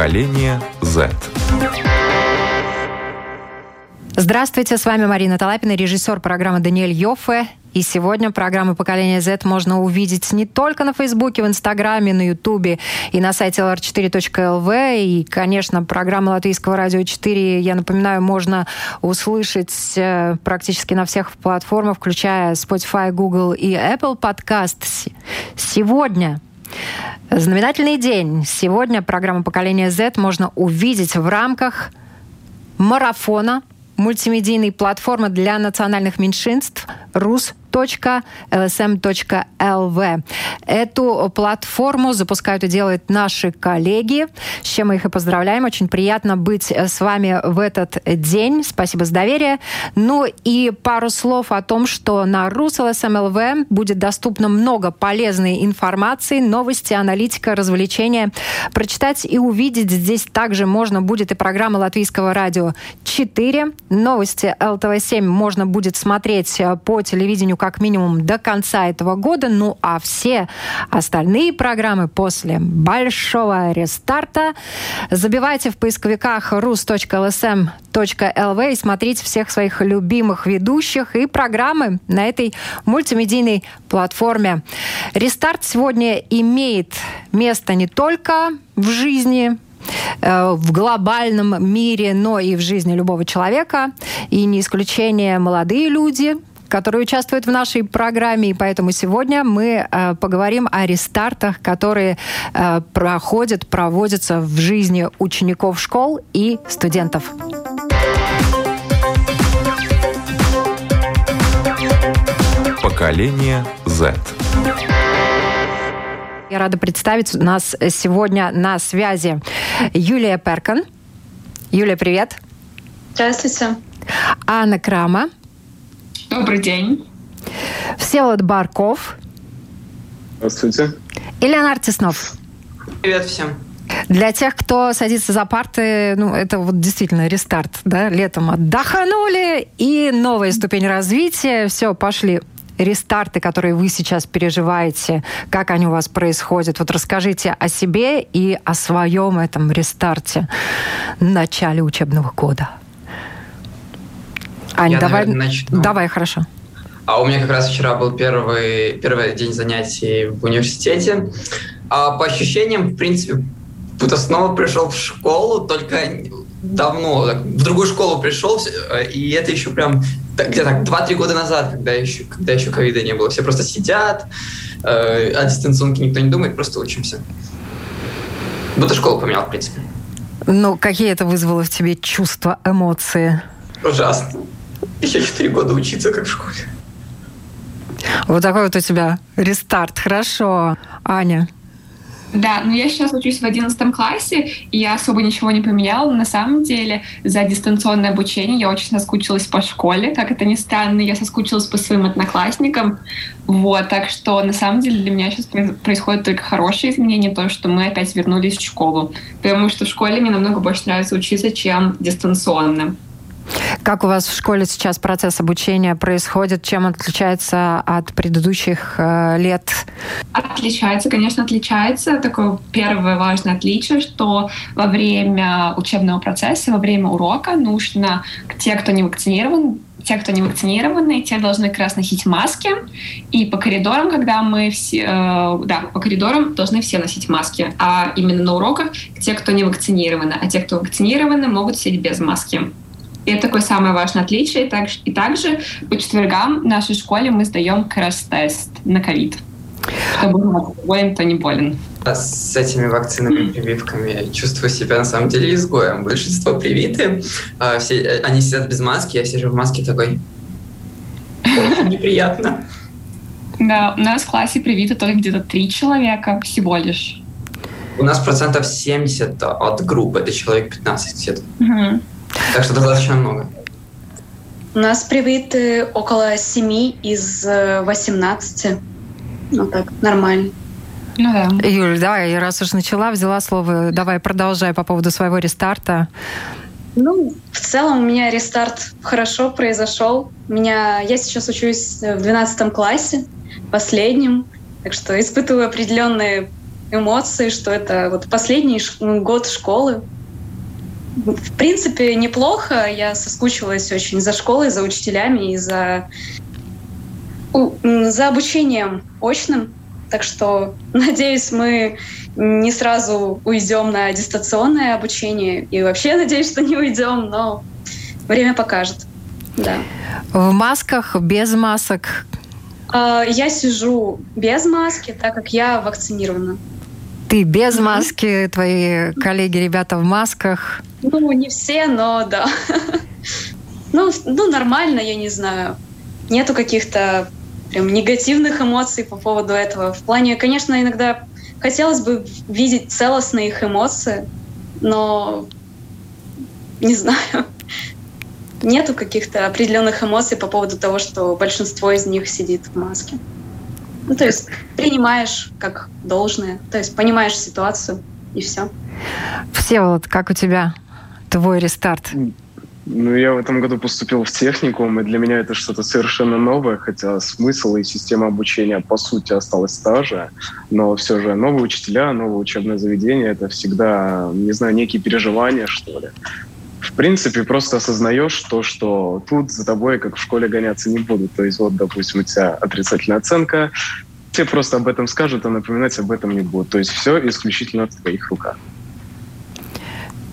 Поколение Z. Здравствуйте, с вами Марина Талапина, режиссер программы Даниэль Йоффе. И сегодня программу «Поколение Z» можно увидеть не только на Фейсбуке, в Инстаграме, на Ютубе и на сайте lr4.lv. И, конечно, программу Латвийского радио 4, я напоминаю, можно услышать э, практически на всех платформах, включая Spotify, Google и Apple Podcast. Сегодня Знаменательный день. Сегодня программу «Поколение Z» можно увидеть в рамках марафона мультимедийной платформы для национальных меньшинств «Рус www.lsm.lv. Эту платформу запускают и делают наши коллеги, с чем мы их и поздравляем. Очень приятно быть с вами в этот день. Спасибо за доверие. Ну и пару слов о том, что на RusLSM.lv будет доступно много полезной информации, новости, аналитика, развлечения. Прочитать и увидеть здесь также можно будет и программа Латвийского радио 4. Новости ЛТВ-7 можно будет смотреть по телевидению как минимум до конца этого года. Ну а все остальные программы после большого рестарта забивайте в поисковиках rus.lsm.lv и смотрите всех своих любимых ведущих и программы на этой мультимедийной платформе. Рестарт сегодня имеет место не только в жизни э, в глобальном мире, но и в жизни любого человека. И не исключение молодые люди, которые участвуют в нашей программе. И поэтому сегодня мы э, поговорим о рестартах, которые э, проходят, проводятся в жизни учеников школ и студентов. Поколение Z. Я рада представить у нас сегодня на связи Юлия Перкан. Юлия, привет. Здравствуйте. Анна Крама. Добрый день. Всеволод Барков. Здравствуйте. И Леонард Теснов. Привет всем. Для тех, кто садится за парты, ну, это вот действительно рестарт, да, летом отдохнули, и новая ступень развития, все, пошли рестарты, которые вы сейчас переживаете, как они у вас происходят. Вот расскажите о себе и о своем этом рестарте в начале учебного года. Ань, Я, давай, наверное, начну. давай, хорошо. А у меня как раз вчера был первый, первый день занятий в университете. А по ощущениям, в принципе, будто снова пришел в школу, только давно, так, в другую школу пришел, и это еще прям где-то так, 2-3 года назад, когда еще, когда еще ковида не было. Все просто сидят, э, о дистанционке никто не думает, просто учимся. Будто школу поменял, в принципе. Ну, какие это вызвало в тебе чувства, эмоции? Ужасно. Еще 4 года учиться, как в школе. Вот такой вот у тебя рестарт. Хорошо. Аня, Да, но я сейчас учусь в 11 классе, и я особо ничего не поменяла. На самом деле, за дистанционное обучение я очень соскучилась по школе. Как это ни странно, я соскучилась по своим одноклассникам. Вот, так что на самом деле для меня сейчас происходят только хорошие изменения, то, что мы опять вернулись в школу. Потому что в школе мне намного больше нравится учиться, чем дистанционно. Как у вас в школе сейчас процесс обучения происходит? Чем отличается от предыдущих э, лет? Отличается, конечно, отличается. Такое первое важное отличие, что во время учебного процесса, во время урока нужно те, кто не вакцинирован, те, кто не вакцинированы, те должны как раз носить маски. И по коридорам, когда мы все, э, да, по коридорам должны все носить маски. А именно на уроках те, кто не вакцинированы. А те, кто вакцинированы, могут сидеть без маски. И это такое самое важное отличие. И также, и также по четвергам в нашей школе мы сдаем кросс-тест на ковид. Чтобы болен, кто не болен. А С этими вакцинами, прививками я чувствую себя на самом деле изгоем. Большинство привиты, а, все, они сидят без маски, я сижу в маске такой. Очень неприятно. Да, у нас в классе привито только где-то три человека всего лишь. У нас процентов 70 от группы, это человек 15 где-то. Мгм. Так что достаточно много. У нас привиты около 7 из э, 18. Ну так, нормально. Ну да. Юль, давай, раз уж начала, взяла слово, давай продолжай по поводу своего рестарта. Ну, в целом у меня рестарт хорошо произошел. У меня, я сейчас учусь в 12 классе, последнем, так что испытываю определенные эмоции, что это вот последний год школы. В принципе, неплохо. Я соскучилась очень за школой, за учителями и за, за обучением очным. Так что, надеюсь, мы не сразу уйдем на дистанционное обучение. И вообще, надеюсь, что не уйдем, но время покажет. Да. В масках, без масок? А, я сижу без маски, так как я вакцинирована. Ты без mm-hmm. маски, твои коллеги, ребята в масках? Ну, не все, но да. ну, ну, нормально, я не знаю. Нету каких-то прям негативных эмоций по поводу этого. В плане, конечно, иногда хотелось бы видеть целостные их эмоции, но не знаю. Нету каких-то определенных эмоций по поводу того, что большинство из них сидит в маске. Ну, то есть принимаешь как должное, то есть понимаешь ситуацию и все. Всеволод, как у тебя твой рестарт? Ну, я в этом году поступил в техникум, и для меня это что-то совершенно новое, хотя смысл и система обучения, по сути, осталась та же, но все же новые учителя, новое учебное заведение — это всегда, не знаю, некие переживания, что ли. В принципе, просто осознаешь то, что тут за тобой, как в школе, гоняться не будут. То есть вот, допустим, у тебя отрицательная оценка, тебе просто об этом скажут, а напоминать об этом не будут. То есть все исключительно в твоих руках.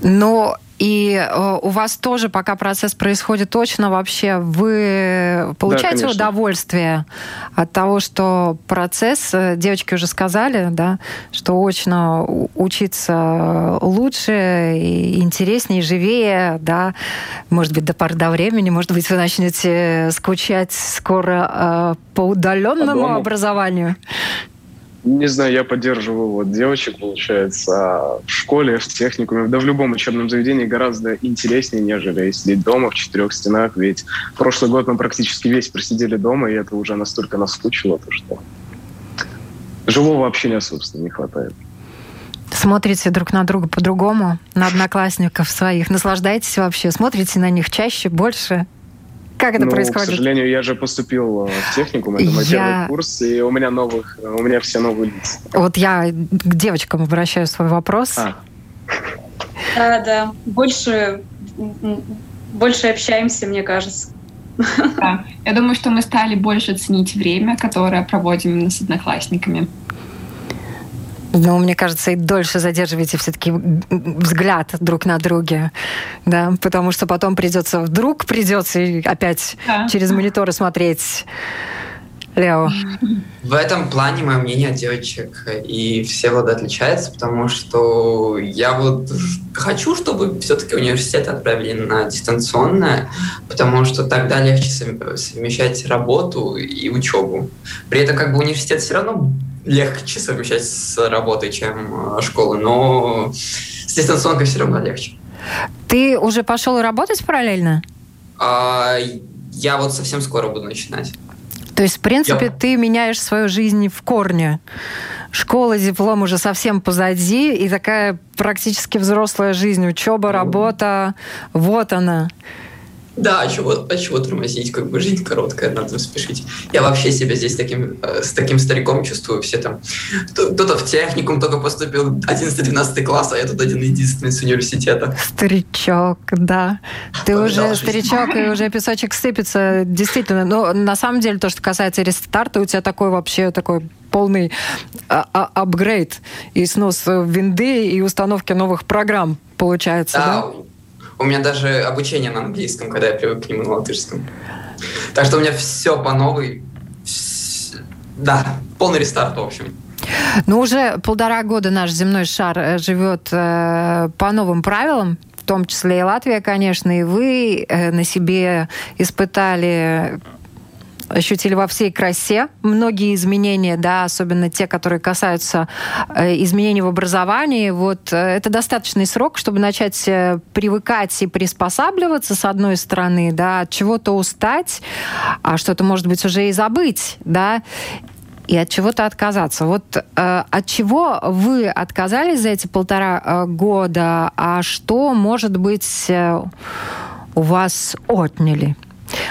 Но и э, у вас тоже, пока процесс происходит точно, вообще вы получаете да, удовольствие от того, что процесс, э, девочки уже сказали, да, что очно учиться лучше, и интереснее, живее, да, может быть, до поры до времени, может быть, вы начнете скучать скоро э, по удаленному образованию. Не знаю, я поддерживаю вот девочек, получается, в школе, в техникуме, да в любом учебном заведении гораздо интереснее, нежели сидеть дома в четырех стенах, ведь прошлый год мы практически весь просидели дома, и это уже настолько наскучило, то что живого общения, собственно, не хватает. Смотрите друг на друга по-другому, на одноклассников своих. Наслаждаетесь вообще? Смотрите на них чаще, больше? Как это ну, происходит? К сожалению, я же поступил э, в техникум, это мой я... первый курс, и у меня новых, у меня все новые лица. Вот я к девочкам обращаю свой вопрос. А. Да, да, больше, больше общаемся, мне кажется. Да. Я думаю, что мы стали больше ценить время, которое проводим с одноклассниками. Ну, мне кажется, и дольше задерживаете все-таки взгляд друг на друге, да, потому что потом придется, вдруг придется опять да. через мониторы смотреть. Лео. В этом плане мое мнение девочек и все воды отличается, потому что я вот хочу, чтобы все-таки университет отправили на дистанционное, потому что тогда легче совмещать работу и учебу. При этом как бы университет все равно легче совмещать с работой, чем э, школы, но с дистанционкой все равно легче. Ты уже пошел работать параллельно? А, я вот совсем скоро буду начинать. То есть, в принципе, я... ты меняешь свою жизнь в корне. Школа, диплом уже совсем позади, и такая практически взрослая жизнь, учеба, работа, вот она. Да, а чего, а чего тормозить? Как бы жизнь короткая, надо спешить. Я вообще себя здесь таким, э, с таким стариком чувствую. Все там... Кто-то в техникум только поступил 11-12 класс, а я тут один единственный с университета. Старичок, да. Ты уже старичок, и уже песочек сыпется. Действительно. Но на самом деле, то, что касается рестарта, у тебя такой вообще такой полный а, а, апгрейд и снос винды и установки новых программ получается, да? да? У меня даже обучение на английском, когда я привык к нему на латышском. Так что у меня все по новой. Да, полный рестарт, в общем. Ну, уже полтора года наш земной шар э, живет э, по новым правилам, в том числе и Латвия, конечно, и вы э, на себе испытали ощутили во всей красе многие изменения, да, особенно те, которые касаются э, изменений в образовании. Вот э, это достаточный срок, чтобы начать э, привыкать и приспосабливаться, с одной стороны, да, от чего-то устать, а что-то, может быть, уже и забыть, да, и от чего-то отказаться. Вот э, от чего вы отказались за эти полтора э, года, а что, может быть, э, у вас отняли?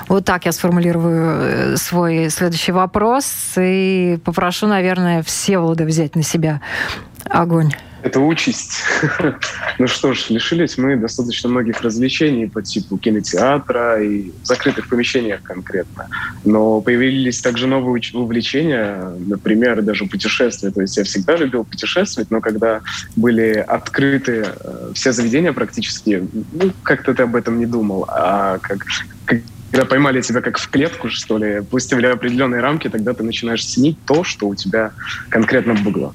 Вот так я сформулирую э, свой следующий вопрос и попрошу, наверное, все Всеволода взять на себя Огонь. Это участь. ну что ж, лишились мы достаточно многих развлечений по типу кинотеатра и закрытых помещениях конкретно. Но появились также новые увлечения, например, даже путешествия. То есть я всегда любил путешествовать, но когда были открыты э, все заведения практически, ну, как-то ты об этом не думал. А как когда поймали тебя как в клетку, что ли, пустили определенные рамки, тогда ты начинаешь ценить то, что у тебя конкретно было.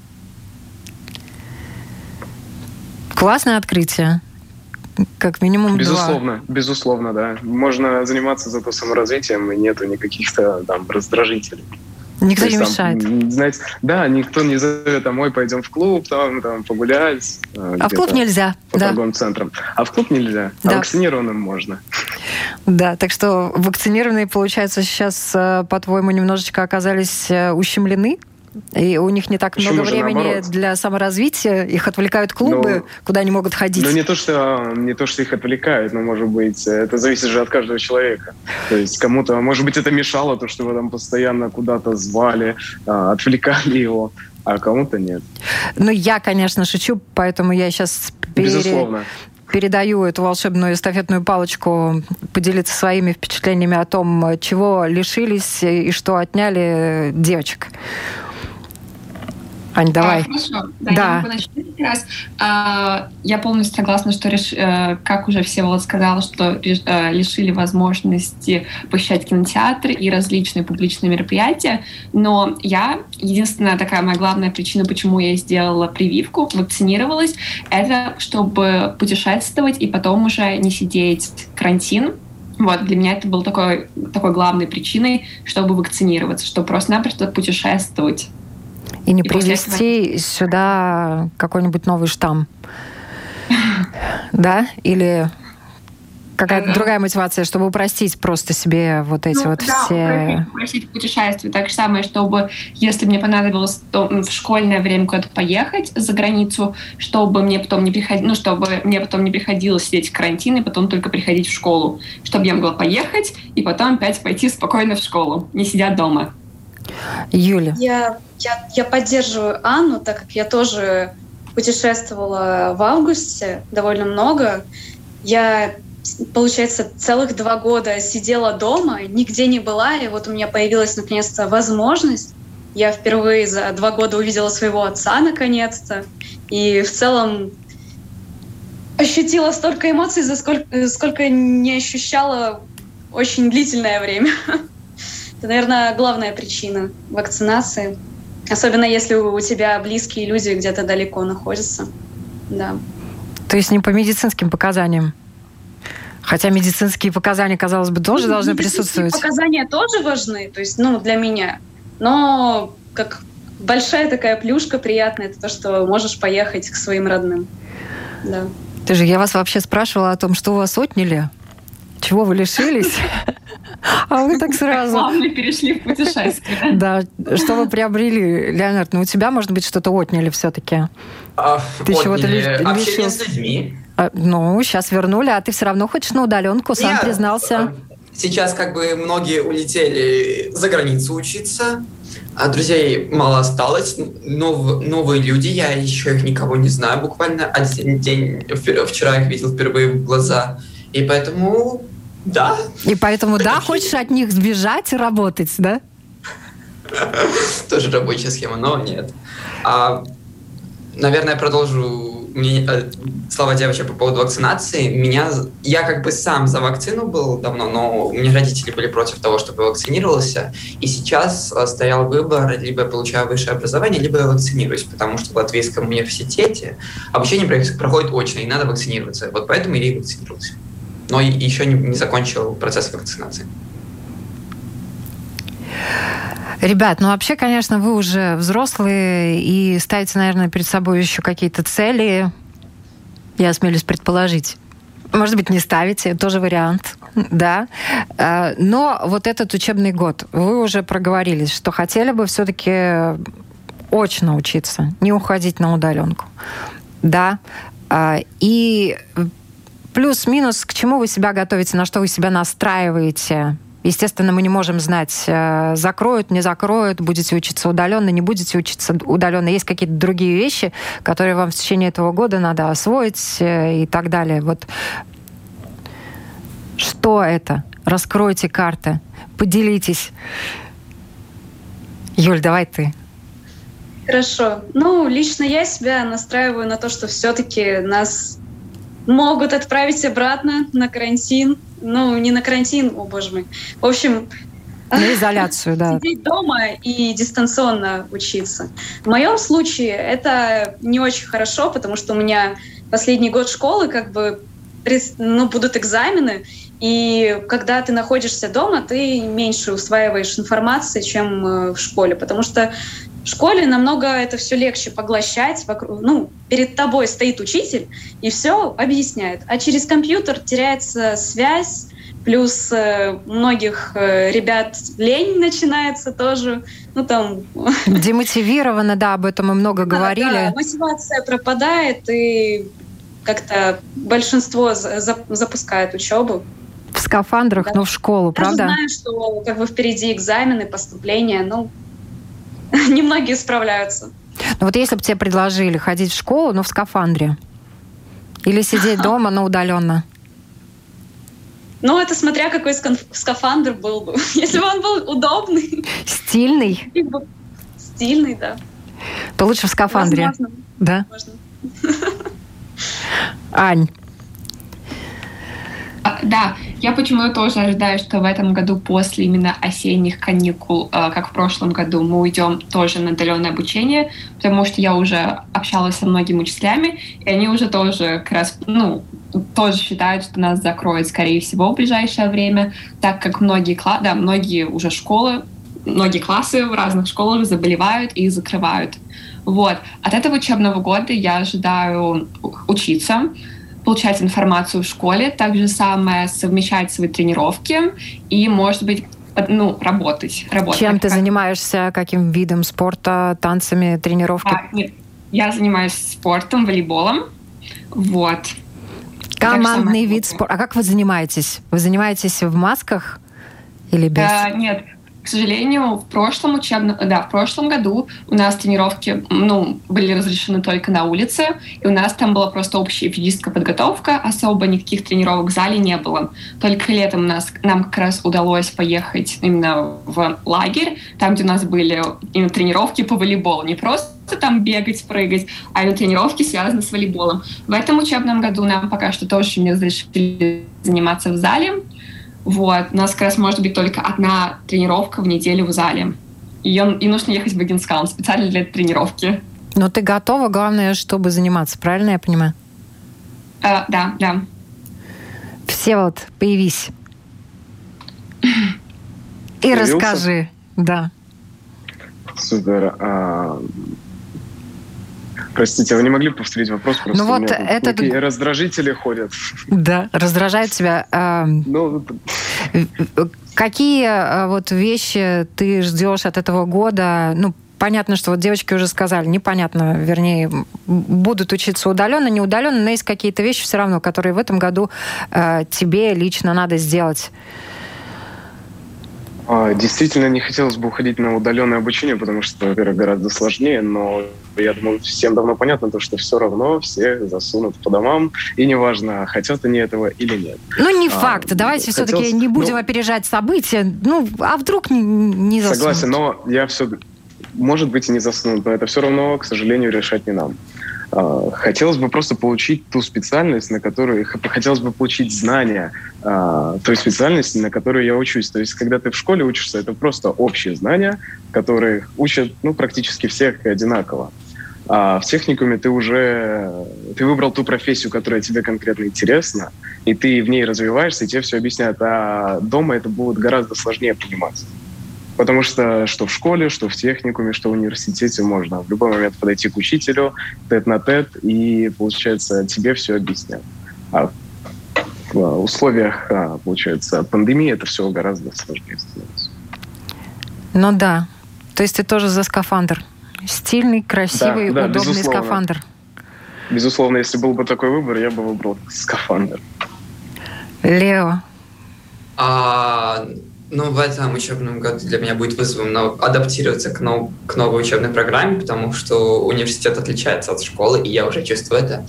Классное открытие. Как минимум Безусловно, два. безусловно, да. Можно заниматься зато саморазвитием, и нету никаких-то там раздражителей. Никто не мешает. Там, знаете, да, никто не зовет домой, пойдем в клуб, там, там погулять. Э, а в клуб нельзя. По да. торговым центрам. А в клуб нельзя. А да. А вакцинированным можно. Да, так что вакцинированные, получается, сейчас, э, по-твоему, немножечко оказались э, ущемлены и у них не так Почему много времени наоборот? для саморазвития, их отвлекают клубы, ну, куда они могут ходить. Ну не то, что не то, что их отвлекают, но может быть это зависит же от каждого человека. То есть кому-то, может быть, это мешало то, что его там постоянно куда-то звали, а, отвлекали его, а кому-то нет. Ну я, конечно, шучу, поэтому я сейчас пере... Безусловно передаю эту волшебную эстафетную палочку поделиться своими впечатлениями о том, чего лишились и что отняли девочек. Ань, давай. А, хорошо. Да, да. Я могу начать как раз. А, я полностью согласна, что, реш... Э, как уже Всеволод сказал, что э, лишили возможности посещать кинотеатры и различные публичные мероприятия. Но я, единственная такая моя главная причина, почему я сделала прививку, вакцинировалась, это чтобы путешествовать и потом уже не сидеть карантин, вот, для меня это был такой, такой главной причиной, чтобы вакцинироваться, чтобы просто-напросто путешествовать и не и привести этого... сюда какой-нибудь новый штамм. Да? Или какая-то ага. другая мотивация, чтобы упростить просто себе вот эти ну, вот да, все... упростить путешествие. Так же самое, чтобы, если мне понадобилось то, в школьное время куда-то поехать за границу, чтобы мне потом не приходилось, ну, чтобы мне потом не приходилось сидеть в карантин и потом только приходить в школу. Чтобы я могла поехать и потом опять пойти спокойно в школу, не сидя дома. Юля. Я, я, я поддерживаю Анну, так как я тоже путешествовала в августе довольно много. Я, получается, целых два года сидела дома, нигде не была, и вот у меня появилась наконец-то возможность. Я впервые за два года увидела своего отца наконец-то. И в целом ощутила столько эмоций, за сколько, сколько не ощущала очень длительное время. Это, наверное, главная причина вакцинации. Особенно если у тебя близкие люди где-то далеко находятся. Да. То есть не по медицинским показаниям? Хотя медицинские показания, казалось бы, тоже ну, должны присутствовать. Показания тоже важны, то есть, ну, для меня. Но как большая такая плюшка приятная, это то, что можешь поехать к своим родным. Да. Ты же, я вас вообще спрашивала о том, что у вас отняли, чего вы лишились. А вы так сразу... Плавно перешли в путешествие. Да. Что вы приобрели, Леонард? Ну, у тебя, может быть, что-то отняли все-таки? А, ты чего-то Общение с людьми. А, ну, сейчас вернули, а ты все равно хочешь на удаленку, сам признался. Сейчас как бы многие улетели за границу учиться, а друзей мало осталось, нов, новые люди, я еще их никого не знаю, буквально один день, вчера их видел впервые в глаза, и поэтому да. И поэтому, да, хочешь от них сбежать и работать, да? Тоже рабочая схема, но нет. А, наверное, продолжу мне, э, слова девочек по поводу вакцинации. Меня, я как бы сам за вакцину был давно, но у меня родители были против того, чтобы я вакцинировался. И сейчас э, стоял выбор, либо я получаю высшее образование, либо я вакцинируюсь, потому что в Латвийском университете обучение проходит очно, и надо вакцинироваться. Вот поэтому я и вакцинировался но еще не, закончил процесс вакцинации. Ребят, ну вообще, конечно, вы уже взрослые и ставите, наверное, перед собой еще какие-то цели. Я осмелюсь предположить. Может быть, не ставите, тоже вариант, да. А, но вот этот учебный год, вы уже проговорились, что хотели бы все-таки очно учиться, не уходить на удаленку, да. А, и плюс-минус, к чему вы себя готовите, на что вы себя настраиваете Естественно, мы не можем знать, э, закроют, не закроют, будете учиться удаленно, не будете учиться удаленно. Есть какие-то другие вещи, которые вам в течение этого года надо освоить э, и так далее. Вот что это? Раскройте карты, поделитесь. Юль, давай ты. Хорошо. Ну, лично я себя настраиваю на то, что все-таки нас могут отправить обратно на карантин. Ну, не на карантин, о боже мой. В общем, на изоляцию, да. Сидеть дома и дистанционно учиться. В моем случае это не очень хорошо, потому что у меня последний год школы, как бы, ну, будут экзамены, и когда ты находишься дома, ты меньше усваиваешь информации, чем э, в школе, потому что в школе намного это все легче поглощать. Вокруг, ну, перед тобой стоит учитель и все объясняет. А через компьютер теряется связь, плюс э, многих э, ребят лень начинается тоже. Ну, там... Демотивировано, да, об этом мы много да, говорили. Да, мотивация пропадает, и как-то большинство за запускает учебу. В скафандрах, да. но в школу, Я правда? Я знаю, что как бы впереди экзамены, поступления, ну, немногие справляются. Ну вот если бы тебе предложили ходить в школу, но в скафандре, или сидеть дома, но удаленно? Ну, это смотря какой скафандр был бы. Если бы он был удобный. Стильный? Стильный, да. То лучше в скафандре. Возможно. Да? Можно. Ань, а, да, я почему-то тоже ожидаю, что в этом году после именно осенних каникул, а, как в прошлом году, мы уйдем тоже на удаленное обучение, потому что я уже общалась со многими учителями, и они уже тоже как раз, ну, тоже считают, что нас закроют, скорее всего, в ближайшее время, так как многие, да, многие уже школы, многие классы в разных школах заболевают и закрывают. Вот. От этого учебного года я ожидаю учиться, получать информацию в школе, также самое совмещать свои тренировки и, может быть, ну, работать. работать. Чем ты как... занимаешься? Каким видом спорта, танцами, тренировки? А, нет, я занимаюсь спортом, волейболом. Вот. Командный вид спорта. А как вы занимаетесь? Вы занимаетесь в масках или без? А, нет, к сожалению, в прошлом учебном, да, в прошлом году у нас тренировки, ну, были разрешены только на улице, и у нас там была просто общая физическая подготовка, особо никаких тренировок в зале не было. Только летом у нас, нам как раз удалось поехать именно в лагерь, там, где у нас были именно тренировки по волейболу, не просто там бегать, прыгать, а именно тренировки связаны с волейболом. В этом учебном году нам пока что тоже не разрешили заниматься в зале, вот. У нас как раз может быть только одна тренировка в неделю в зале. И, он, и нужно ехать в Багенскаун специально для этой тренировки. Но ты готова, главное, чтобы заниматься, правильно я понимаю? Uh, да, да. Все вот, появись. И Появился? расскажи, да. Супер. А, Простите, вы не могли повторить вопрос? Просто ну вот этот... раздражители ходят. Да, раздражают тебя. А, ну, какие а, вот вещи ты ждешь от этого года? Ну, понятно, что вот девочки уже сказали, непонятно, вернее, будут учиться удаленно, не удаленно, но есть какие-то вещи все равно, которые в этом году э, тебе лично надо сделать. А, действительно, не хотелось бы уходить на удаленное обучение, потому что, во-первых, гораздо сложнее, но я думаю, всем давно понятно, то, что все равно все засунут по домам, и неважно, хотят они этого или нет. Ну, не а, факт. Давайте хотелось... все-таки не будем ну, опережать события. Ну, а вдруг не, не засунут? Согласен, но я все... Может быть, и не засунут, но это все равно, к сожалению, решать не нам. А, хотелось бы просто получить ту специальность, на которую хотелось бы получить знания а, той специальности, на которую я учусь. То есть, когда ты в школе учишься, это просто общие знания, которые учат ну, практически всех одинаково. А в техникуме ты уже ты выбрал ту профессию, которая тебе конкретно интересна, и ты в ней развиваешься, и тебе все объясняют. А дома это будет гораздо сложнее понимать. Потому что что в школе, что в техникуме, что в университете можно в любой момент подойти к учителю тет на тет, и, получается, тебе все объяснят. А в условиях, а, получается, пандемии это все гораздо сложнее становится. Ну да. То есть ты тоже за скафандр? Стильный, красивый, да, да, удобный безусловно. скафандр. Безусловно, если был бы такой выбор, я бы выбрал скафандр. Лео. А, Ну, в этом учебном году для меня будет вызовом но адаптироваться к, нов к новой учебной программе, потому что университет отличается от школы, и я уже чувствую это.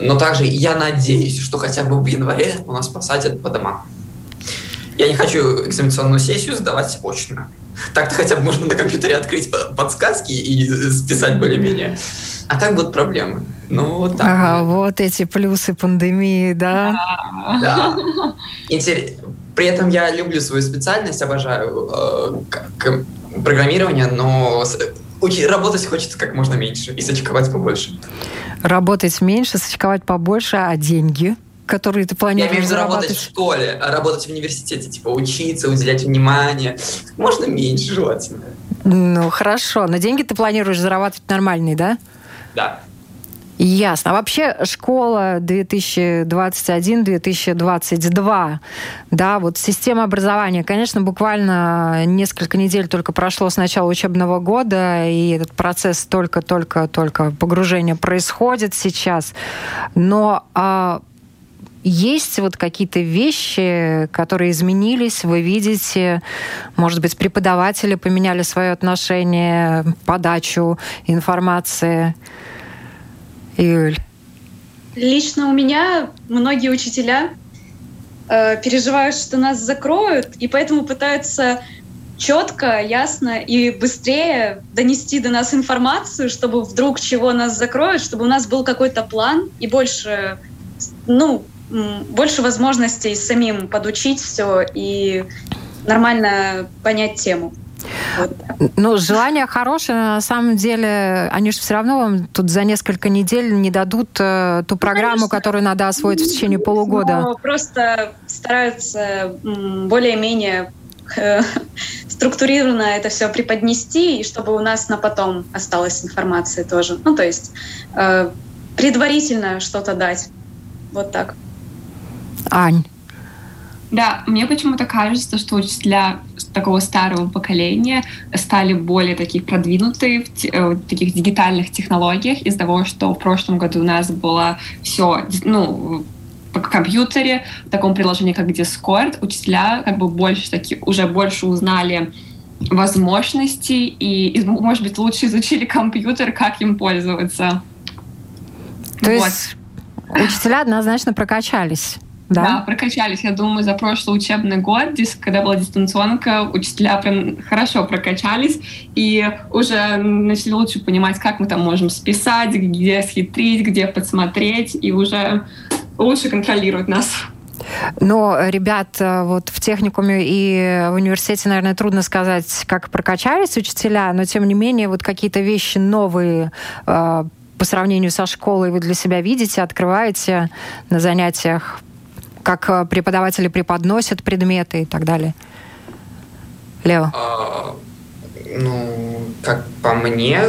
Но также я надеюсь, что хотя бы в январе у нас посадят по домам. Я не хочу экзаменационную сессию сдавать очно. Так-то хотя бы можно на компьютере открыть подсказки и списать более-менее. А так будут проблемы. Ну, вот так. Ага, вот эти плюсы пандемии, да? Да. Интерес... При этом я люблю свою специальность, обожаю э, программирование, но работать хочется как можно меньше и сочковать побольше. Работать меньше, сочковать побольше, а деньги? которые ты планируешь Я имею в виду работать в школе, а работать в университете, типа учиться, уделять внимание. Можно меньше желательно. Ну, хорошо. Но деньги ты планируешь зарабатывать нормальные, да? Да. Ясно. А вообще школа 2021-2022, да, вот система образования, конечно, буквально несколько недель только прошло с начала учебного года, и этот процесс только-только-только погружения происходит сейчас. Но а, есть вот какие-то вещи, которые изменились, вы видите, может быть, преподаватели поменяли свое отношение, подачу информации? Юль? Лично у меня многие учителя э, переживают, что нас закроют, и поэтому пытаются четко, ясно и быстрее донести до нас информацию, чтобы вдруг чего нас закроют, чтобы у нас был какой-то план и больше, ну, больше возможностей самим подучить все и нормально понять тему. Ну, желание хорошее, на самом деле, они же все равно вам тут за несколько недель не дадут э, ту программу, Конечно. которую надо освоить в течение полугода. Но просто стараются более-менее э, структурированно это все преподнести, и чтобы у нас на потом осталась информация тоже. Ну, то есть э, предварительно что-то дать. Вот так. Ань. Да, мне почему-то кажется, что учителя такого старого поколения стали более такие продвинутые в, э, в таких дигитальных технологиях из-за того, что в прошлом году у нас было все, ну, по компьютере, в таком приложении, как Discord, учителя как бы больше таки, уже больше узнали возможностей и, и, может быть, лучше изучили компьютер, как им пользоваться. То вот. есть учителя однозначно прокачались. Да? да, прокачались. Я думаю, за прошлый учебный год, когда была дистанционка, учителя прям хорошо прокачались и уже начали лучше понимать, как мы там можем списать, где схитрить, где подсмотреть, и уже лучше контролировать нас. Но, ребят, вот в техникуме и в университете, наверное, трудно сказать, как прокачались учителя, но, тем не менее, вот какие-то вещи новые э, по сравнению со школой вы для себя видите, открываете на занятиях как э, преподаватели преподносят предметы и так далее? Лео. А, ну, как по мне,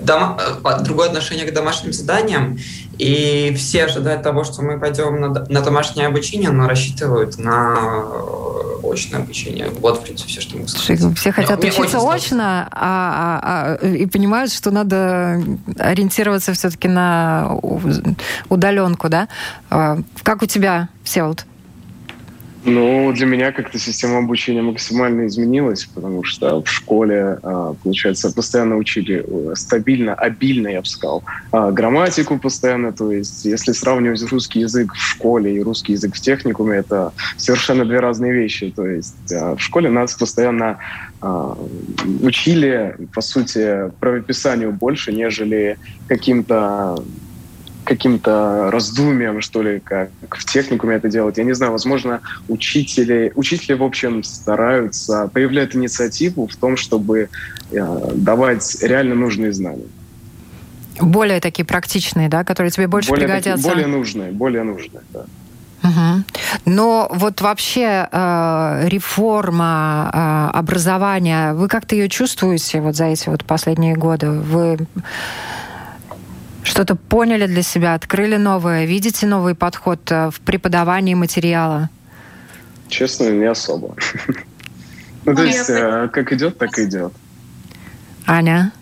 дома, э, другое отношение к домашним заданиям, и все ожидают того, что мы пойдем на, на домашнее обучение, но рассчитывают на очное обучение. Вот, в принципе, все, что мы сказали. Все хотят мне, учиться очно, а, а, а, и понимают, что надо ориентироваться все-таки на удаленку, да? А, как у тебя, Всеволод? Ну, для меня как-то система обучения максимально изменилась, потому что в школе, а, получается, постоянно учили э, стабильно, обильно, я бы сказал, а, грамматику постоянно. То есть, если сравнивать русский язык в школе и русский язык в техникуме, это совершенно две разные вещи. То есть, а, в школе нас постоянно учили, по сути, правописанию больше, нежели каким-то каким-то раздумием, что ли, как в техникуме это делать. Я не знаю, возможно, учители, учителя, в общем, стараются, проявляют инициативу в том, чтобы э, давать реально нужные знания. Более такие практичные, да, которые тебе больше более пригодятся? Такие, более нужные, более нужные, да. Угу. Но вот вообще э, реформа э, образования, вы как-то ее чувствуете вот за эти вот последние годы? Вы что-то поняли для себя, открыли новое, видите новый подход э, в преподавании материала? Честно, не особо. Ну, то есть, э, как идет, так и идет. Аня?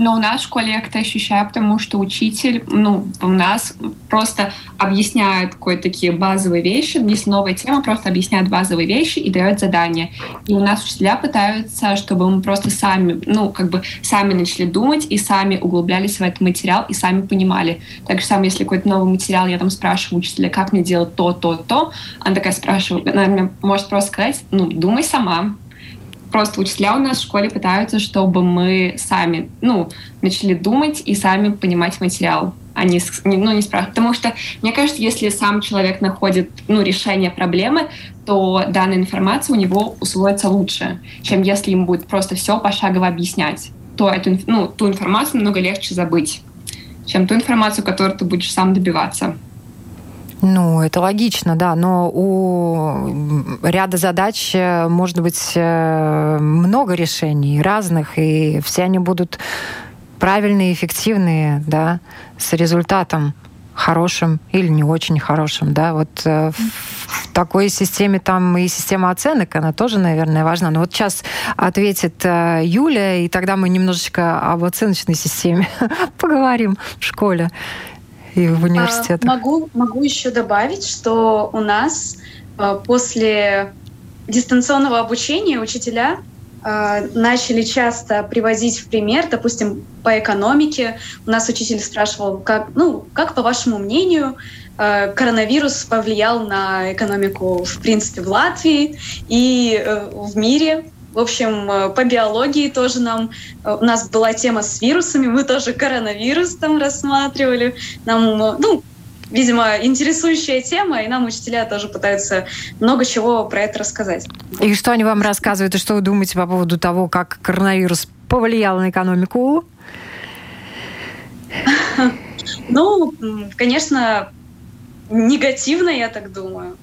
Но у нас в школе я это ощущаю, потому что учитель, ну, у нас просто объясняет кое-такие базовые вещи. Если новая тема, просто объясняет базовые вещи и дает задания. И у нас учителя пытаются, чтобы мы просто сами, ну, как бы сами начали думать и сами углублялись в этот материал и сами понимали. Так же самое, если какой-то новый материал, я там спрашиваю учителя, как мне делать то, то, то, она такая спрашивает, она мне может просто сказать, ну, думай сама, просто учителя у нас в школе пытаются, чтобы мы сами, ну, начали думать и сами понимать материал а не, ну, не спрашивать. Потому что, мне кажется, если сам человек находит ну, решение проблемы, то данная информация у него усвоится лучше, чем если им будет просто все пошагово объяснять. То эту, ну, ту информацию намного легче забыть, чем ту информацию, которую ты будешь сам добиваться. Ну, это логично, да, но у ряда задач э, может быть э, много решений разных, и все они будут правильные, эффективные, да, с результатом хорошим или не очень хорошим, да, вот э, в такой системе там и система оценок, она тоже, наверное, важна. Но вот сейчас ответит Юля, и тогда мы немножечко об оценочной системе поговорим в школе и в университетах? А, могу, могу еще добавить, что у нас а, после дистанционного обучения учителя а, начали часто приводить в пример, допустим, по экономике. У нас учитель спрашивал, как, ну, как по вашему мнению, коронавирус повлиял на экономику, в принципе, в Латвии и э, в мире. В общем, э, по биологии тоже нам... Э, у нас была тема с вирусами, мы тоже коронавирус там рассматривали. Нам, э, ну, видимо, интересующая тема, и нам учителя тоже пытаются много чего про это рассказать. И что они вам рассказывают, и что вы думаете по поводу того, как коронавирус повлиял на экономику? Ну, конечно, негативно, я так думаю.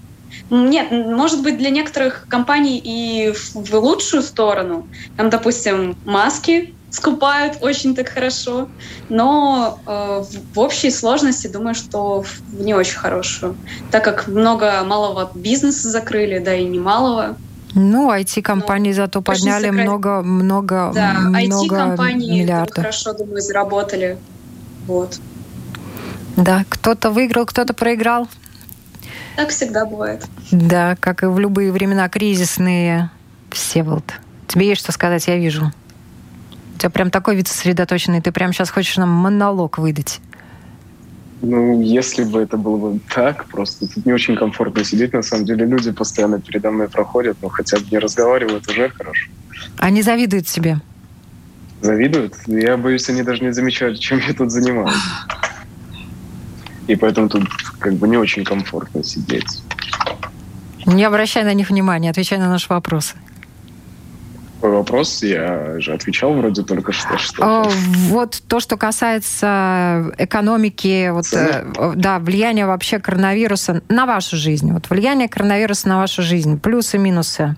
Нет, может быть, для некоторых компаний и в лучшую сторону. Там, допустим, маски скупают очень так хорошо, но э, в общей сложности думаю, что в не очень хорошую, так как много малого бизнеса закрыли, да и немалого. Ну, IT-компании зато подняли много, много, да, много IT-компании миллиардов. хорошо, думаю, заработали. Вот. Да, кто-то выиграл, кто-то проиграл. Так всегда бывает. Да, как и в любые времена кризисные. Всеволод, тебе есть что сказать, я вижу. У тебя прям такой вид сосредоточенный, ты прям сейчас хочешь нам монолог выдать. Ну, если бы это было бы так, просто тут не очень комфортно сидеть. На самом деле люди постоянно передо мной проходят, но хотя бы не разговаривают, уже хорошо. Они завидуют тебе? Завидуют? Я боюсь, они даже не замечают, чем я тут занимаюсь. И поэтому тут как бы не очень комфортно сидеть. Не обращай на них внимания, отвечай на наши вопросы. Какой вопрос? Я же отвечал вроде только что. что а, вот то, что касается экономики, вот, э, да, влияния вообще коронавируса на вашу жизнь. Вот влияние коронавируса на вашу жизнь. Плюсы, минусы.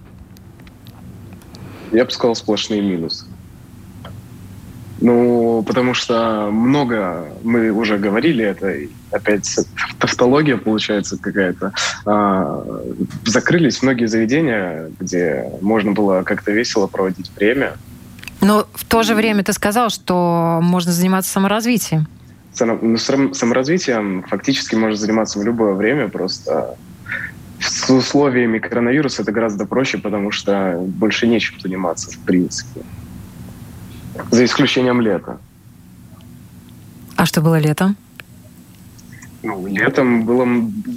Я бы сказал сплошные минусы. Ну, потому что много, мы уже говорили это, опять тавтология получается какая-то. А, закрылись многие заведения, где можно было как-то весело проводить время. Но в то же время ты сказал, что можно заниматься саморазвитием. Ну, саморазвитием фактически можно заниматься в любое время, просто с условиями коронавируса это гораздо проще, потому что больше нечем заниматься в принципе. За исключением лета. А что было летом? Ну, летом было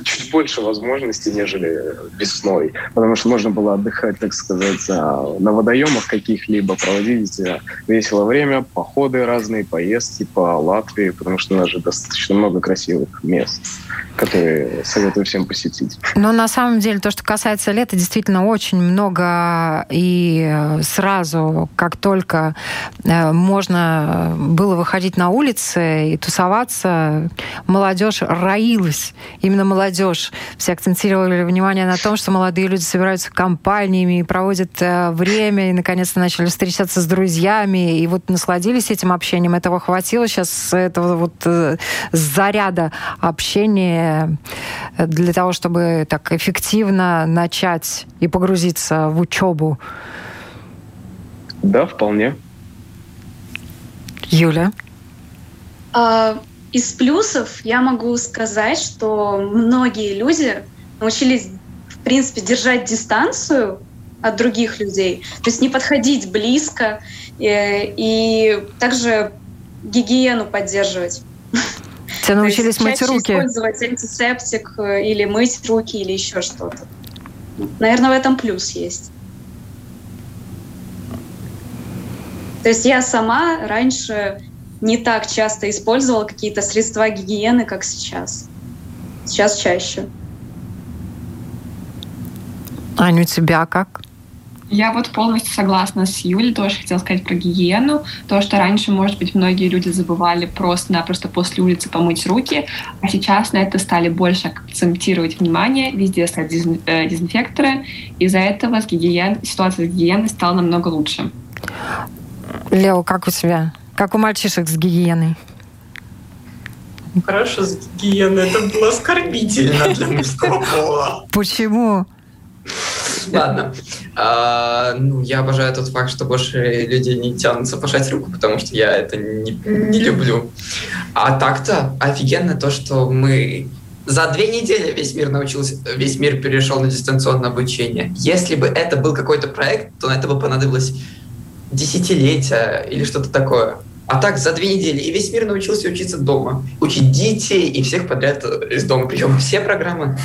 чуть больше возможностей, нежели весной, потому что можно было отдыхать, так сказать, на водоемах каких-либо, проводить э, весело время, походы разные, поездки по Латвии, потому что у нас же достаточно много красивых мест которые советую всем посетить. Но на самом деле то, что касается лета, действительно очень много и сразу, как только э, можно было выходить на улицы и тусоваться, молодежь роилась. Именно молодежь. Все акцентировали внимание на том, что молодые люди собираются компаниями и проводят э, время, и наконец-то начали встречаться с друзьями, и вот насладились этим общением. Этого хватило сейчас, этого вот э, заряда общения для того, чтобы так эффективно начать и погрузиться в учебу? Да, вполне. Юля? А, из плюсов я могу сказать, что многие люди научились, в принципе, держать дистанцию от других людей, то есть не подходить близко и, э, и также гигиену поддерживать. Все научились мыть руки. Использовать антисептик э, или мыть руки или еще что-то. Наверное, в этом плюс есть. То есть я сама раньше не так часто использовала какие-то средства гигиены, как сейчас. Сейчас чаще. Аня, у тебя как? Я вот полностью согласна с Юлей, тоже хотела сказать про гигиену. То, что раньше, может быть, многие люди забывали просто-напросто после улицы помыть руки, а сейчас на это стали больше акцентировать внимание, везде стали э, дезинфекторы. Из-за этого с гигиен... ситуация с гигиеной стала намного лучше. Лео, как у тебя? Как у мальчишек с гигиеной? Хорошо с гигиеной. Это было оскорбительно для мужского пола. Почему? Ладно. А, ну, я обожаю тот факт, что больше людей не тянутся пожать руку, потому что я это не, не люблю. А так-то офигенно то, что мы за две недели весь мир научился, весь мир перешел на дистанционное обучение. Если бы это был какой-то проект, то на это бы понадобилось десятилетия или что-то такое. А так за две недели и весь мир научился учиться дома, учить детей и всех подряд из дома. Причем все программы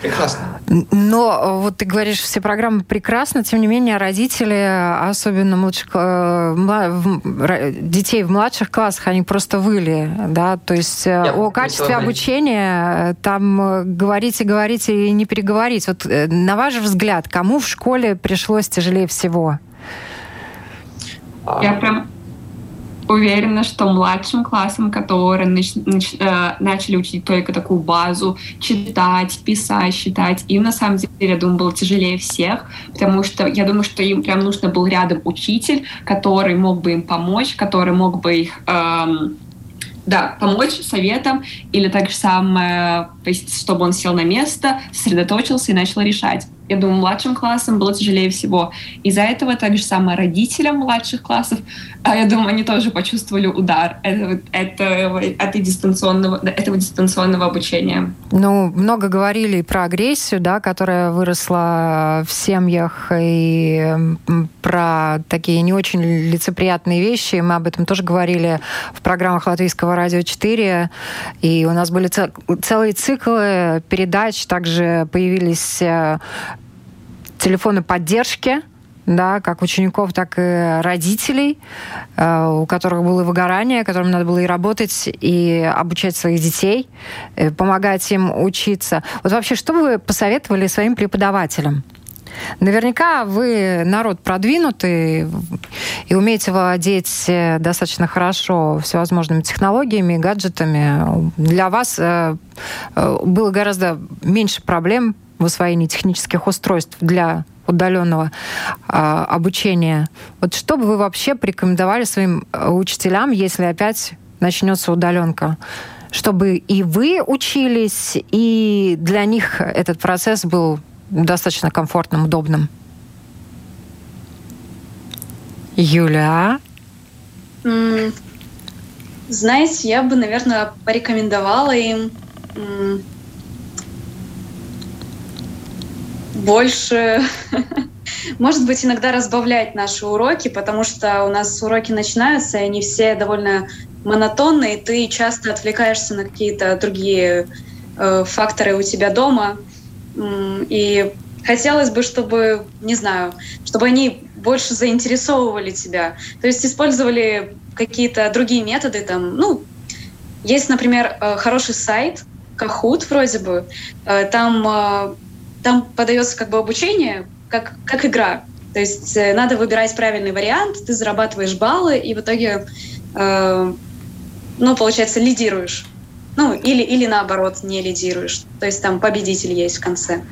Прекрасно. Но вот ты говоришь, все программы прекрасно, тем не менее родители, особенно младших, э, детей в младших классах, они просто выли, да, то есть э, Я о качестве обучения э, там говорить и говорить и не переговорить. Вот на ваш взгляд, кому в школе пришлось тяжелее всего? Я прям уверена, что младшим классам, которые нач, нач, э, начали учить только такую базу, читать, писать, считать, им на самом деле, я думаю, было тяжелее всех, потому что я думаю, что им прям нужно был рядом учитель, который мог бы им помочь, который мог бы их... Эм, да, помочь советом или так же самое, чтобы он сел на место, сосредоточился и начал решать я думаю, младшим классам было тяжелее всего. Из-за этого так же самое родителям младших классов, а я думаю, они тоже почувствовали удар этого, этого, этой дистанционного, этого дистанционного обучения. Ну, много говорили про агрессию, да, которая выросла в семьях, и про такие не очень лицеприятные вещи. Мы об этом тоже говорили в программах Латвийского радио 4. И у нас были целые циклы передач, также появились э, телефоны поддержки, да, как учеников, так и родителей, э, у которых было выгорание, которым надо было и работать, и обучать своих детей, э, помогать им учиться. Вот вообще, что бы вы посоветовали своим преподавателям? Наверняка вы народ продвинутый и умеете владеть э, достаточно хорошо всевозможными технологиями, гаджетами. Для вас было гораздо меньше проблем в освоении технических устройств для удаленного а, обучения. Вот что бы вы вообще порекомендовали своим э, учителям, если опять начнется удаленка? Чтобы и вы учились, и для них этот процесс был достаточно комфортным, удобным. Юля? Знаете, я бы, наверное, порекомендовала им больше, может быть, иногда разбавлять наши уроки, потому что у нас уроки начинаются, и они все довольно монотонные, ты часто отвлекаешься на какие-то другие э, факторы у тебя дома. И хотелось бы, чтобы, не знаю, чтобы они больше заинтересовывали тебя. То есть использовали какие-то другие методы. Там, ну, есть, например, э, хороший сайт, Kahoot вроде бы. Э, там там подается как бы обучение, как, как игра. То есть э, надо выбирать правильный вариант, ты зарабатываешь баллы, и в итоге, э, ну, получается, лидируешь. Ну, или, или наоборот, не лидируешь. То есть там победитель есть в конце.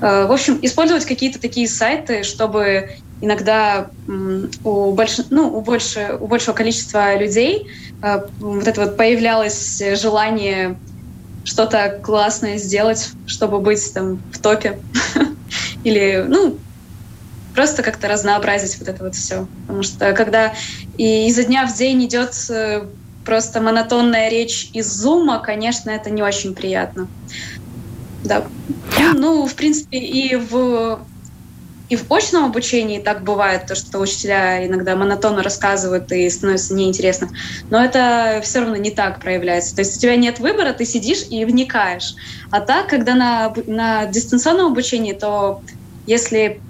Э, в общем, использовать какие-то такие сайты, чтобы иногда у, больш... ну, у, больше... у большего количества людей э, вот это вот появлялось желание что-то классное сделать, чтобы быть там в топе. Или, ну, просто как-то разнообразить вот это вот все. Потому что когда и изо дня в день идет э, просто монотонная речь из зума, конечно, это не очень приятно. Да. Ну, в принципе, и в и в очном обучении так бывает, то, что учителя иногда монотонно рассказывают и становится неинтересно. Но это все равно не так проявляется. То есть у тебя нет выбора, ты сидишь и вникаешь. А так, когда на, на дистанционном обучении, то если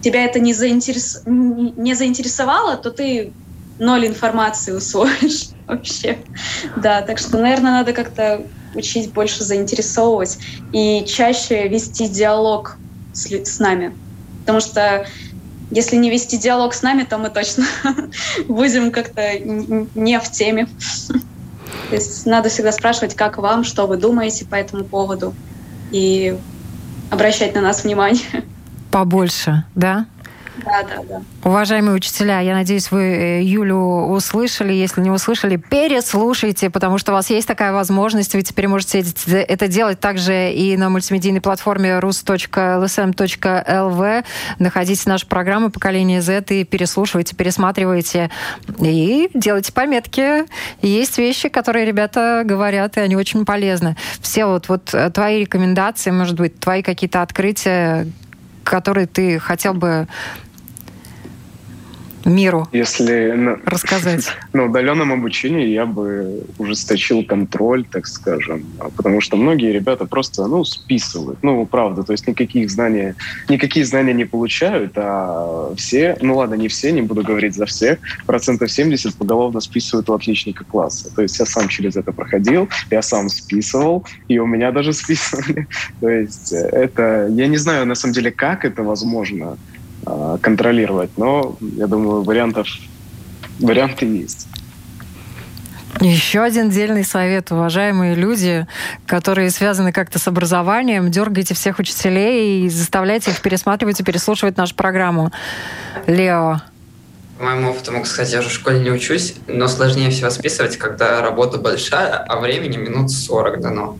тебя это не, заинтерес... не заинтересовало, то ты ноль информации усвоишь вообще. Да, так что, наверное, надо как-то учить больше заинтересовывать и чаще вести диалог с, с нами. Потому что если не вести диалог с нами, то мы точно будем как-то не в теме. То есть надо всегда спрашивать, как вам, что вы думаете по этому поводу, и обращать на нас внимание. Побольше, да? Уважаемые учителя, я надеюсь, вы э, Юлю услышали. Если не услышали, переслушайте, потому что у вас есть такая возможность. Вы теперь можете это делать также и на мультимедийной платформе rus.lsm.lv. Находите нашу программу «Поколение Z» и переслушивайте, пересматривайте и делайте пометки. Есть вещи, которые ребята говорят, и они очень полезны. Все вот, вот э, твои рекомендации, может быть, твои какие-то открытия, которые ты хотел бы миру Если рассказать? На удаленном обучении я бы ужесточил контроль, так скажем, потому что многие ребята просто, ну, списывают, ну, правда, то есть никаких знаний, никакие знания не получают, а все, ну, ладно, не все, не буду говорить за всех, процентов 70 поголовно списывают у отличника класса. То есть я сам через это проходил, я сам списывал, и у меня даже списывали. То есть это, я не знаю, на самом деле, как это возможно, а, контролировать. Но я думаю, вариантов, варианты есть. Еще один дельный совет, уважаемые люди, которые связаны как-то с образованием, дергайте всех учителей и заставляйте их пересматривать и переслушивать нашу программу. Лео. По моему опыту могу сказать, я же в школе не учусь, но сложнее всего списывать, когда работа большая, а времени минут 40 дано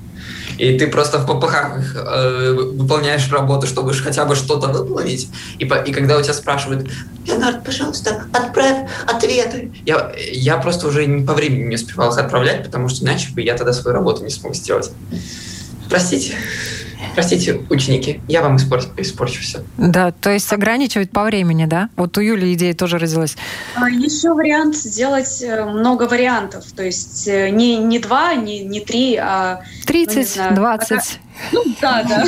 и ты просто в попыхах э, выполняешь работу, чтобы хотя бы что-то выполнить, и, по, и когда у тебя спрашивают, Леонард, пожалуйста, отправь ответы, я, я просто уже по времени не успевал их отправлять, потому что иначе бы я тогда свою работу не смог сделать. Простите. Простите, ученики, я вам испорчу, испорчу все. Да, то есть ограничивать по времени, да? Вот у Юли идея тоже родилась. А еще вариант сделать э, много вариантов. То есть э, не, не два, не, не три, а... 30, ну, 20. Ну да, да.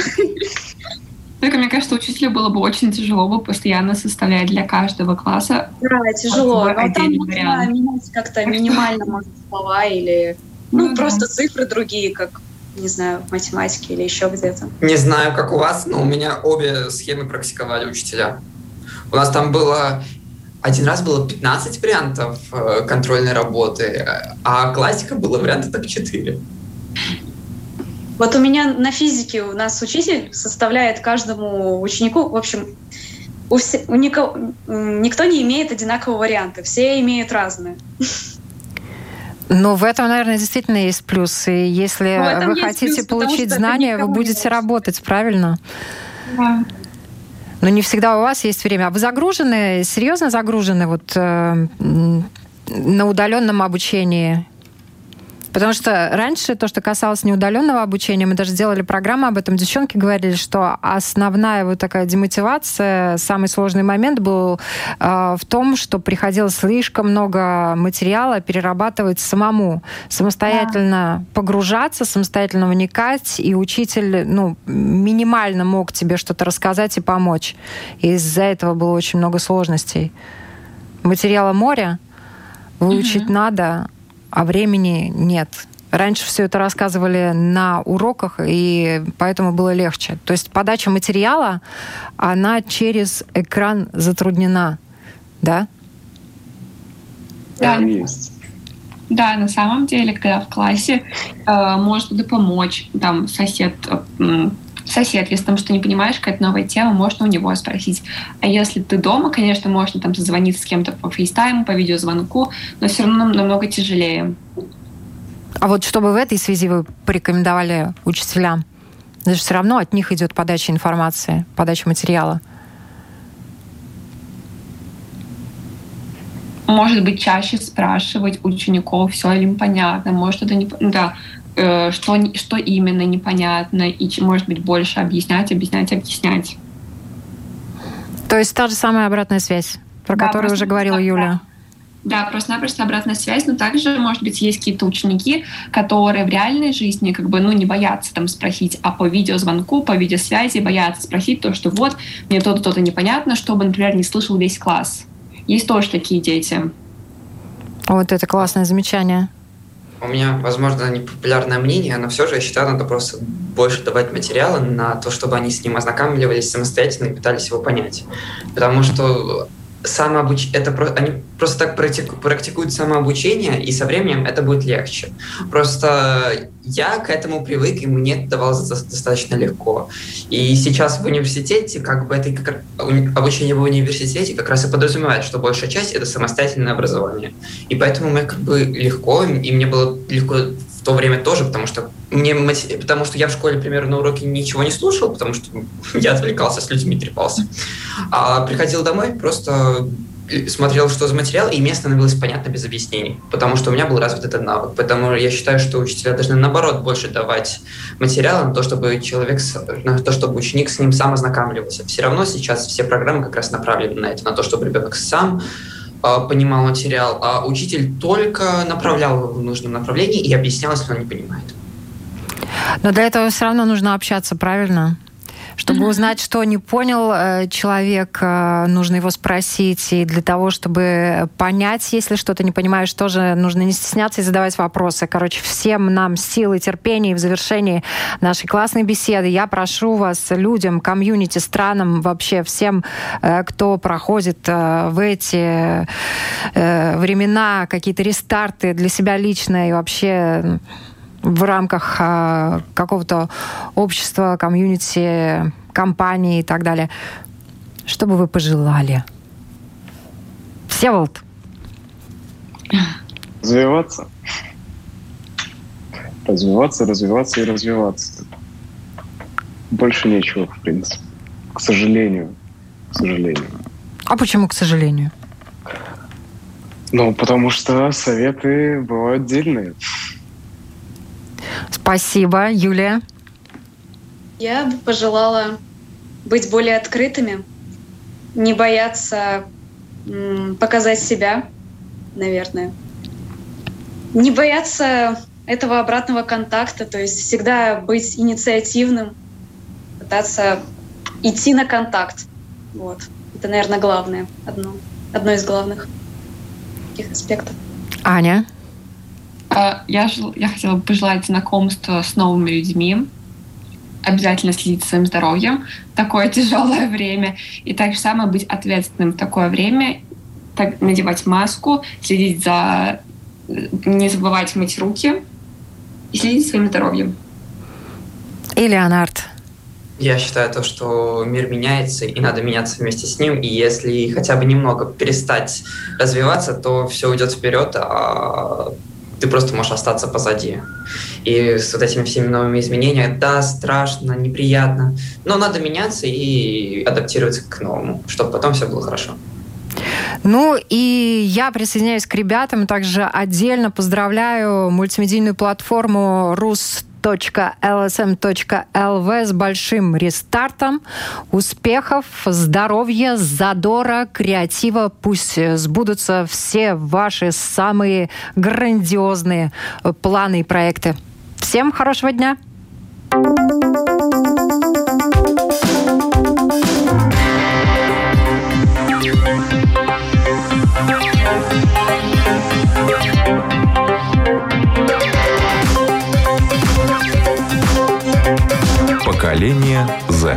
Только мне кажется, учителю было бы очень тяжело бы постоянно составлять для каждого класса. Да, тяжело. Но там нужно менять как-то минимально, может, слова или ну, ну просто да. цифры другие, как не знаю, в математике или еще где-то? Не знаю, как у вас, но у меня обе схемы практиковали учителя. У нас там было один раз было 15 вариантов э, контрольной работы, а классика было варианта так 4. Вот у меня на физике у нас учитель составляет каждому ученику, в общем, у, все, у никого, никто не имеет одинакового варианта, все имеют разные. Ну, в этом, наверное, действительно есть плюс. И если ну, вы хотите плюс, получить знания, вы будете работать, правильно? Да. Но не всегда у вас есть время. А вы загружены, серьезно загружены вот э, на удаленном обучении? Потому что раньше то, что касалось неудаленного обучения, мы даже сделали программу об этом. Девчонки говорили, что основная вот такая демотивация, самый сложный момент был э, в том, что приходилось слишком много материала перерабатывать самому, самостоятельно да. погружаться, самостоятельно вникать, и учитель ну, минимально мог тебе что-то рассказать и помочь. И из-за этого было очень много сложностей. Материала море, выучить угу. надо, а времени нет. Раньше все это рассказывали на уроках, и поэтому было легче. То есть подача материала, она через экран затруднена, да? Да, есть. Да, на самом деле, когда в классе э, может помочь, там сосед э, сосед, если там что не понимаешь, какая-то новая тема, можно у него спросить. А если ты дома, конечно, можно там созвониться с кем-то по фейстайму, по видеозвонку, но все равно намного тяжелее. А вот чтобы в этой связи вы порекомендовали учителям? Даже все равно от них идет подача информации, подача материала. может быть, чаще спрашивать учеников, все ли им понятно, может, это не... Да, что, что именно непонятно, и, может быть, больше объяснять, объяснять, объяснять. То есть та же самая обратная связь, про да, которую уже говорила Юля. Да, просто-напросто обратная связь, но также, может быть, есть какие-то ученики, которые в реальной жизни как бы, ну, не боятся там спросить, а по видеозвонку, по видеосвязи боятся спросить то, что вот, мне то-то, то-то непонятно, чтобы, например, не слышал весь класс. Есть тоже такие дети. Вот это классное замечание. У меня, возможно, непопулярное мнение, но все же я считаю, надо просто больше давать материала на то, чтобы они с ним ознакомливались самостоятельно и пытались его понять. Потому что самообуч... это про... они просто так практику... практикуют самообучение, и со временем это будет легче. Просто я к этому привык, и мне это давалось достаточно легко. И сейчас в университете, как бы это как... обучение в университете как раз и подразумевает, что большая часть это самостоятельное образование. И поэтому мне как бы легко, и мне было легко то время тоже, потому что мне потому что я в школе, например, на уроке ничего не слушал, потому что я отвлекался с людьми, трепался. А приходил домой, просто смотрел, что за материал, и мне становилось понятно без объяснений, потому что у меня был развит этот навык. Поэтому я считаю, что учителя должны, наоборот, больше давать материала на то, чтобы человек, на то, чтобы ученик с ним сам ознакомливался. Все равно сейчас все программы как раз направлены на это, на то, чтобы ребенок сам понимал материал, а учитель только направлял его в нужном направлении и объяснял, если он не понимает. Но для этого все равно нужно общаться, правильно? Чтобы узнать, что не понял э, человек, э, нужно его спросить. И для того, чтобы понять, если что-то не понимаешь, тоже нужно не стесняться и задавать вопросы. Короче, всем нам силы, терпения. И в завершении нашей классной беседы я прошу вас, людям, комьюнити, странам, вообще всем, э, кто проходит в эти времена какие-то рестарты для себя лично и вообще в рамках э, какого-то общества, комьюнити, компании и так далее. Что бы вы пожелали? Всеволод. Развиваться. Развиваться, развиваться и развиваться. Больше нечего, в принципе. К сожалению. К сожалению. А почему к сожалению? Ну, потому что советы бывают дельные. Спасибо. Юлия? Я бы пожелала быть более открытыми, не бояться показать себя, наверное. Не бояться этого обратного контакта, то есть всегда быть инициативным, пытаться идти на контакт. Вот. Это, наверное, главное, одно, одно из главных таких аспектов. Аня? А, я, я хотела бы пожелать знакомства с новыми людьми, обязательно следить за своим здоровьем в такое тяжелое время, и так же самое быть ответственным в такое время, так, надевать маску, следить за... не забывать мыть руки и следить за своим здоровьем. И Леонард. Я считаю то, что мир меняется, и надо меняться вместе с ним. И если хотя бы немного перестать развиваться, то все уйдет вперед, а ты просто можешь остаться позади. И с вот этими всеми новыми изменениями, да, страшно, неприятно, но надо меняться и адаптироваться к новому, чтобы потом все было хорошо. Ну и я присоединяюсь к ребятам, также отдельно поздравляю мультимедийную платформу Рус lsm.lv с большим рестартом. Успехов, здоровья, задора, креатива. Пусть сбудутся все ваши самые грандиозные планы и проекты. Всем хорошего дня! Поколение Z.